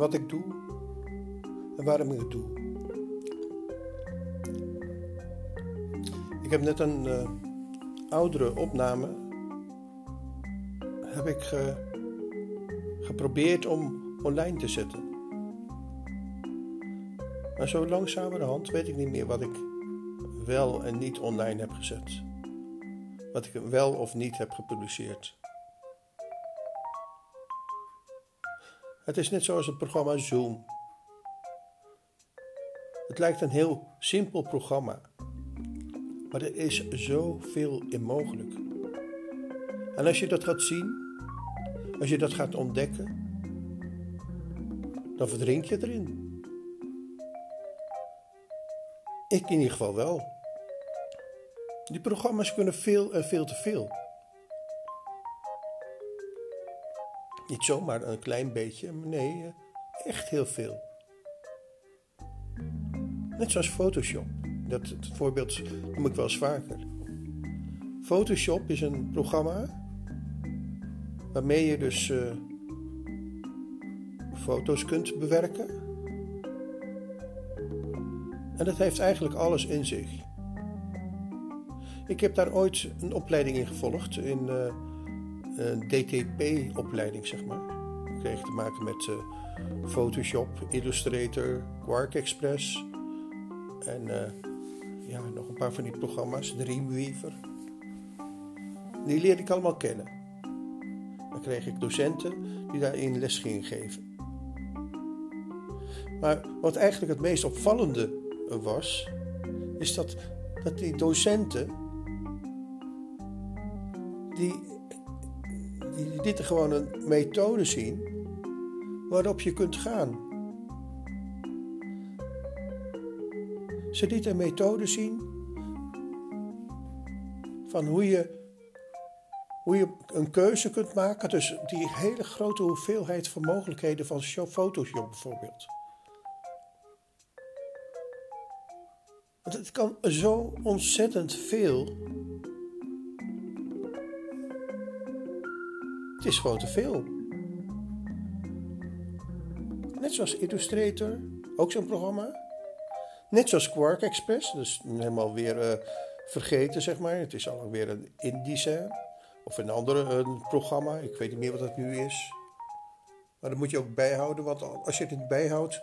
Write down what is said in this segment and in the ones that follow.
wat ik doe en waarom ik het doe. Ik heb net een uh, oudere opname heb ik ge, geprobeerd om online te zetten. Maar zo langzamerhand weet ik niet meer wat ik wel en niet online heb gezet. Wat ik wel of niet heb gepubliceerd. Het is net zoals het programma Zoom. Het lijkt een heel simpel programma, maar er is zoveel in mogelijk. En als je dat gaat zien, als je dat gaat ontdekken, dan verdrink je erin. Ik in ieder geval wel. Die programma's kunnen veel en veel te veel. Niet zomaar een klein beetje, nee, eh, echt heel veel. Net zoals Photoshop. Dat, het voorbeeld noem ik wel eens vaker. Photoshop is een programma waarmee je dus uh, foto's kunt bewerken. En dat heeft eigenlijk alles in zich. Ik heb daar ooit een opleiding in gevolgd, in een DTP-opleiding zeg maar. Ik kreeg te maken met uh, Photoshop, Illustrator, Quark Express en ja, nog een paar van die programma's, Dreamweaver. Die leerde ik allemaal kennen. Dan kreeg ik docenten die daarin les gingen geven. Maar wat eigenlijk het meest opvallende was, is dat, dat die docenten, die, dit gewoon een methode zien waarop je kunt gaan. Ze lieten een methode zien van hoe je, hoe je een keuze kunt maken. Dus die hele grote hoeveelheid van mogelijkheden van Photoshop bijvoorbeeld. Want het kan zo ontzettend veel. Het is gewoon te veel. Net zoals Illustrator, ook zo'n programma. Net zoals Quark Express, dus helemaal weer uh, vergeten, zeg maar. Het is alweer een Indische of een ander een programma. Ik weet niet meer wat dat nu is. Maar dat moet je ook bijhouden, want als je het niet bijhoudt,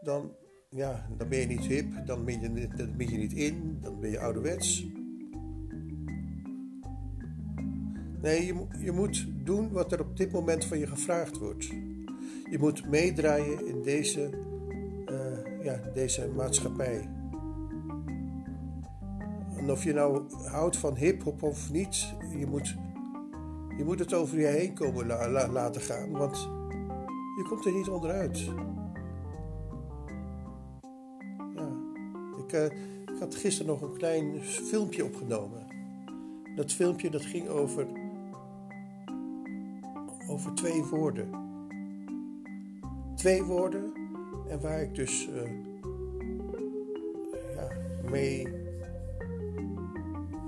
dan ja, dan ben je niet hip, dan ben je, dan ben je niet in, dan ben je ouderwets. Nee, je, je moet doen wat er op dit moment van je gevraagd wordt. Je moet meedraaien in deze, uh, ja, deze maatschappij. En of je nou houdt van hip-hop of niet, je moet, je moet het over je heen komen laten gaan, want je komt er niet onderuit. Eh, ik had gisteren nog een klein filmpje opgenomen. Dat filmpje dat ging over, over twee woorden. Twee woorden en waar ik dus uh, ja, mee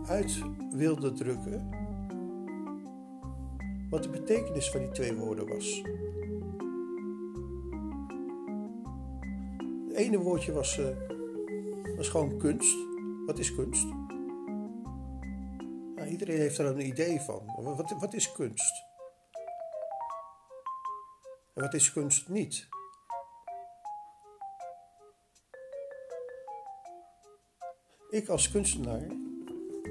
uit wilde drukken wat de betekenis van die twee woorden was. Het ene woordje was dat is gewoon kunst. Wat is kunst? Nou, iedereen heeft er een idee van. Wat, wat is kunst? En wat is kunst niet? Ik als kunstenaar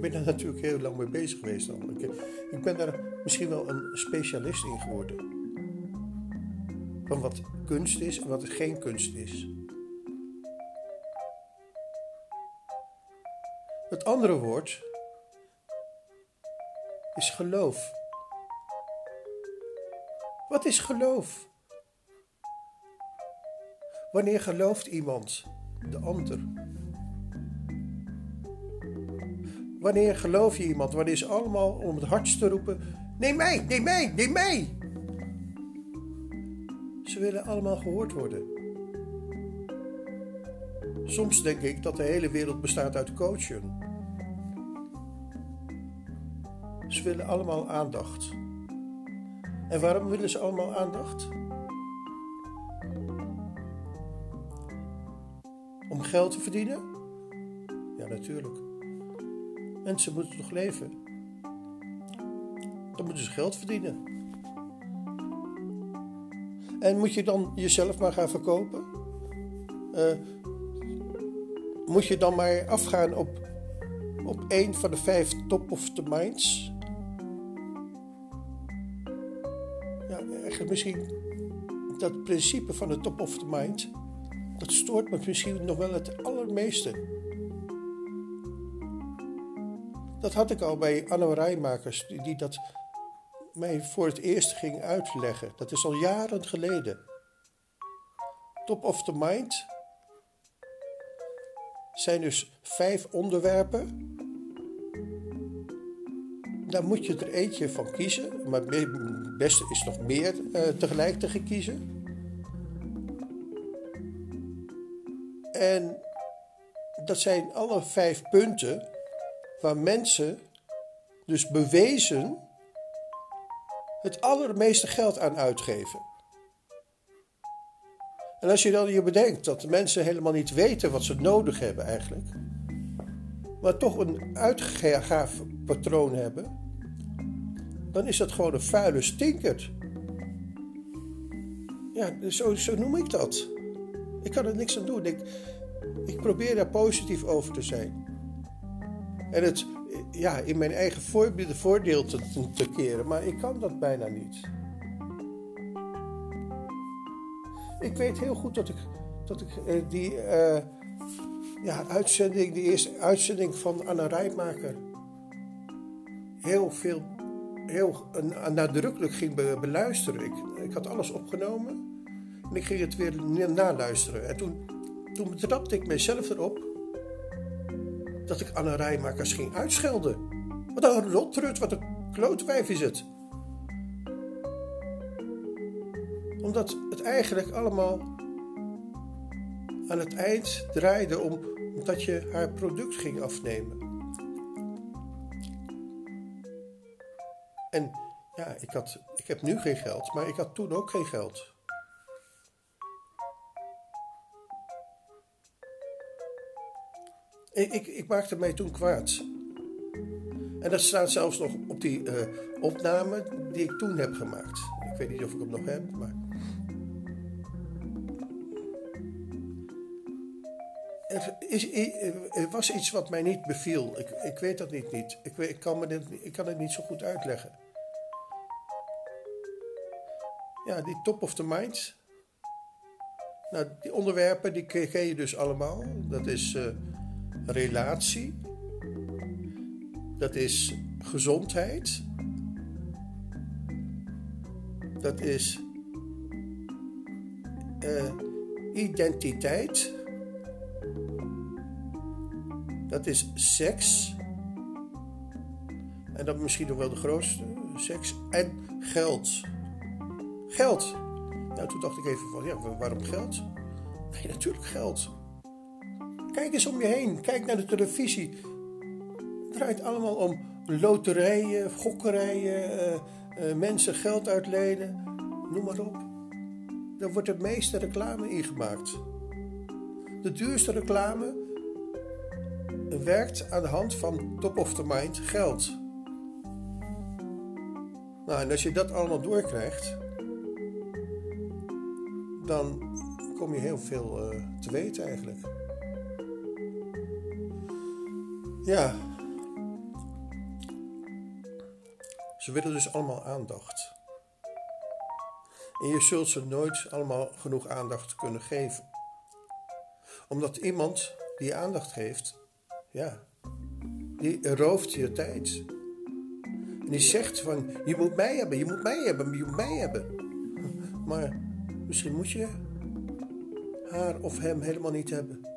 ben daar natuurlijk heel lang mee bezig geweest al. Ik, ik ben daar misschien wel een specialist in geworden. Van wat kunst is en wat geen kunst is. Het andere woord is geloof. Wat is geloof? Wanneer gelooft iemand de ander? Wanneer geloof je iemand? Wanneer is allemaal om het hardst te roepen: Neem mij, neem mij, neem mij. Ze willen allemaal gehoord worden. Soms denk ik dat de hele wereld bestaat uit coachen. Ze willen allemaal aandacht. En waarom willen ze allemaal aandacht? Om geld te verdienen? Ja, natuurlijk. Mensen moeten toch leven? Dan moeten ze geld verdienen. En moet je dan jezelf maar gaan verkopen? Uh, moet je dan maar afgaan op, op één van de vijf top of the minds? Ja, eigenlijk misschien dat principe van de top of the mind, dat stoort me misschien nog wel het allermeeste. Dat had ik al bij Anne Rijmakers, die, dat mij voor het eerst ging uitleggen. Dat is al jaren geleden. Top of the mind zijn dus vijf onderwerpen. Daar moet je er eentje van kiezen, maar het beste is nog meer uh, tegelijk te kiezen. En dat zijn alle vijf punten waar mensen dus bewezen het allermeeste geld aan uitgeven. En als je dan je bedenkt dat mensen helemaal niet weten wat ze nodig hebben eigenlijk, maar toch een uitgaafpatroon hebben, dan is dat gewoon een vuile stinkert. Ja, zo, zo noem ik dat. Ik kan er niks aan doen. Ik, ik probeer daar positief over te zijn. En het ja, in mijn eigen voordeel te, te keren, maar ik kan dat bijna niet. Ik weet heel goed dat ik, dat ik eh, die uh, ja, uitzending, die eerste uitzending van Anna Rijmaker, heel veel, heel nadrukkelijk ging beluisteren. Ik, ik had alles opgenomen en ik ging het weer naluisteren. En toen, toen betrapte ik mezelf erop dat ik Anna Rijmakers ging uitschelden. Wat een rotrut, wat een klootwijf is het. Omdat het eigenlijk allemaal aan het eind draaide om dat je haar product ging afnemen. En ja, ik, had, ik heb nu geen geld, maar ik had toen ook geen geld. Ik, ik, ik maakte mij toen kwaad. En dat staat zelfs nog op die uh, opname die ik toen heb gemaakt. Ik weet niet of ik hem nog heb, maar. Er, is, er was iets wat mij niet beviel. Ik, ik weet dat niet. niet. Ik, ik, kan me dit, ik kan het niet zo goed uitleggen. Ja, die top of the mind. Nou, die onderwerpen die je dus allemaal. Dat is uh, relatie. Dat is gezondheid. Dat is uh, identiteit. Dat is seks. En dat misschien nog wel de grootste, seks. En geld. Geld. Nou, toen dacht ik even van, ja, waarom geld? Nee, natuurlijk geld. Kijk eens om je heen. Kijk naar de televisie. Het draait allemaal om loterijen, gokkerijen, uh, uh, mensen geld uitlenen. Noem maar op. Daar wordt het meeste reclame in gemaakt. De duurste reclame werkt aan de hand van top of the mind geld. Nou, en als je dat allemaal doorkrijgt, dan kom je heel veel uh, te weten eigenlijk. Ja. Ze willen dus allemaal aandacht. En je zult ze nooit allemaal genoeg aandacht kunnen geven. Omdat iemand die aandacht geeft, ja, die rooft je tijd. En die zegt van, je moet mij hebben, je moet mij hebben, je moet mij hebben. Maar misschien moet je haar of hem helemaal niet hebben.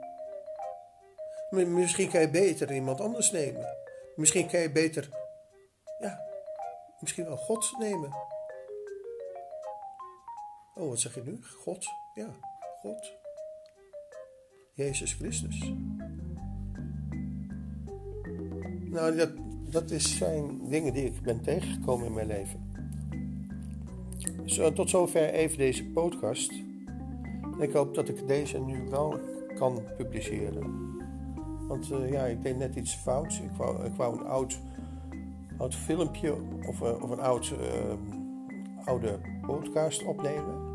Misschien kan je beter iemand anders nemen. Misschien kan je beter, ja, misschien wel God nemen. Oh, wat zeg je nu? God? Ja, God. Jezus Christus. Nou, dat, dat zijn dingen die ik ben tegengekomen in mijn leven. Zo, tot zover even deze podcast. Ik hoop dat ik deze nu wel kan publiceren. Want eh, ja, ik deed net iets fouts. Ik wou, ik wou een oud, oud filmpje of, uh, of een oud, uh, oude podcast opnemen.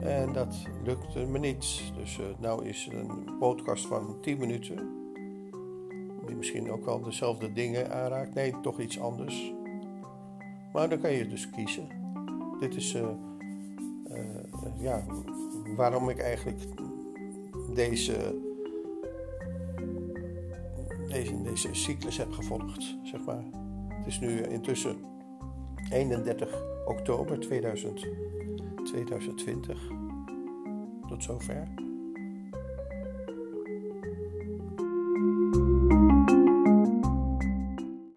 En dat lukte me niet. Dus nou is een podcast van 10 minuten. Die misschien ook wel dezelfde dingen aanraakt. Nee, toch iets anders. Maar dan kan je dus kiezen. Dit is ja, waarom ik eigenlijk deze deze, deze cyclus heb gevolgd, zeg maar. Het is nu intussen 31 oktober 2000, 2020. Tot zover.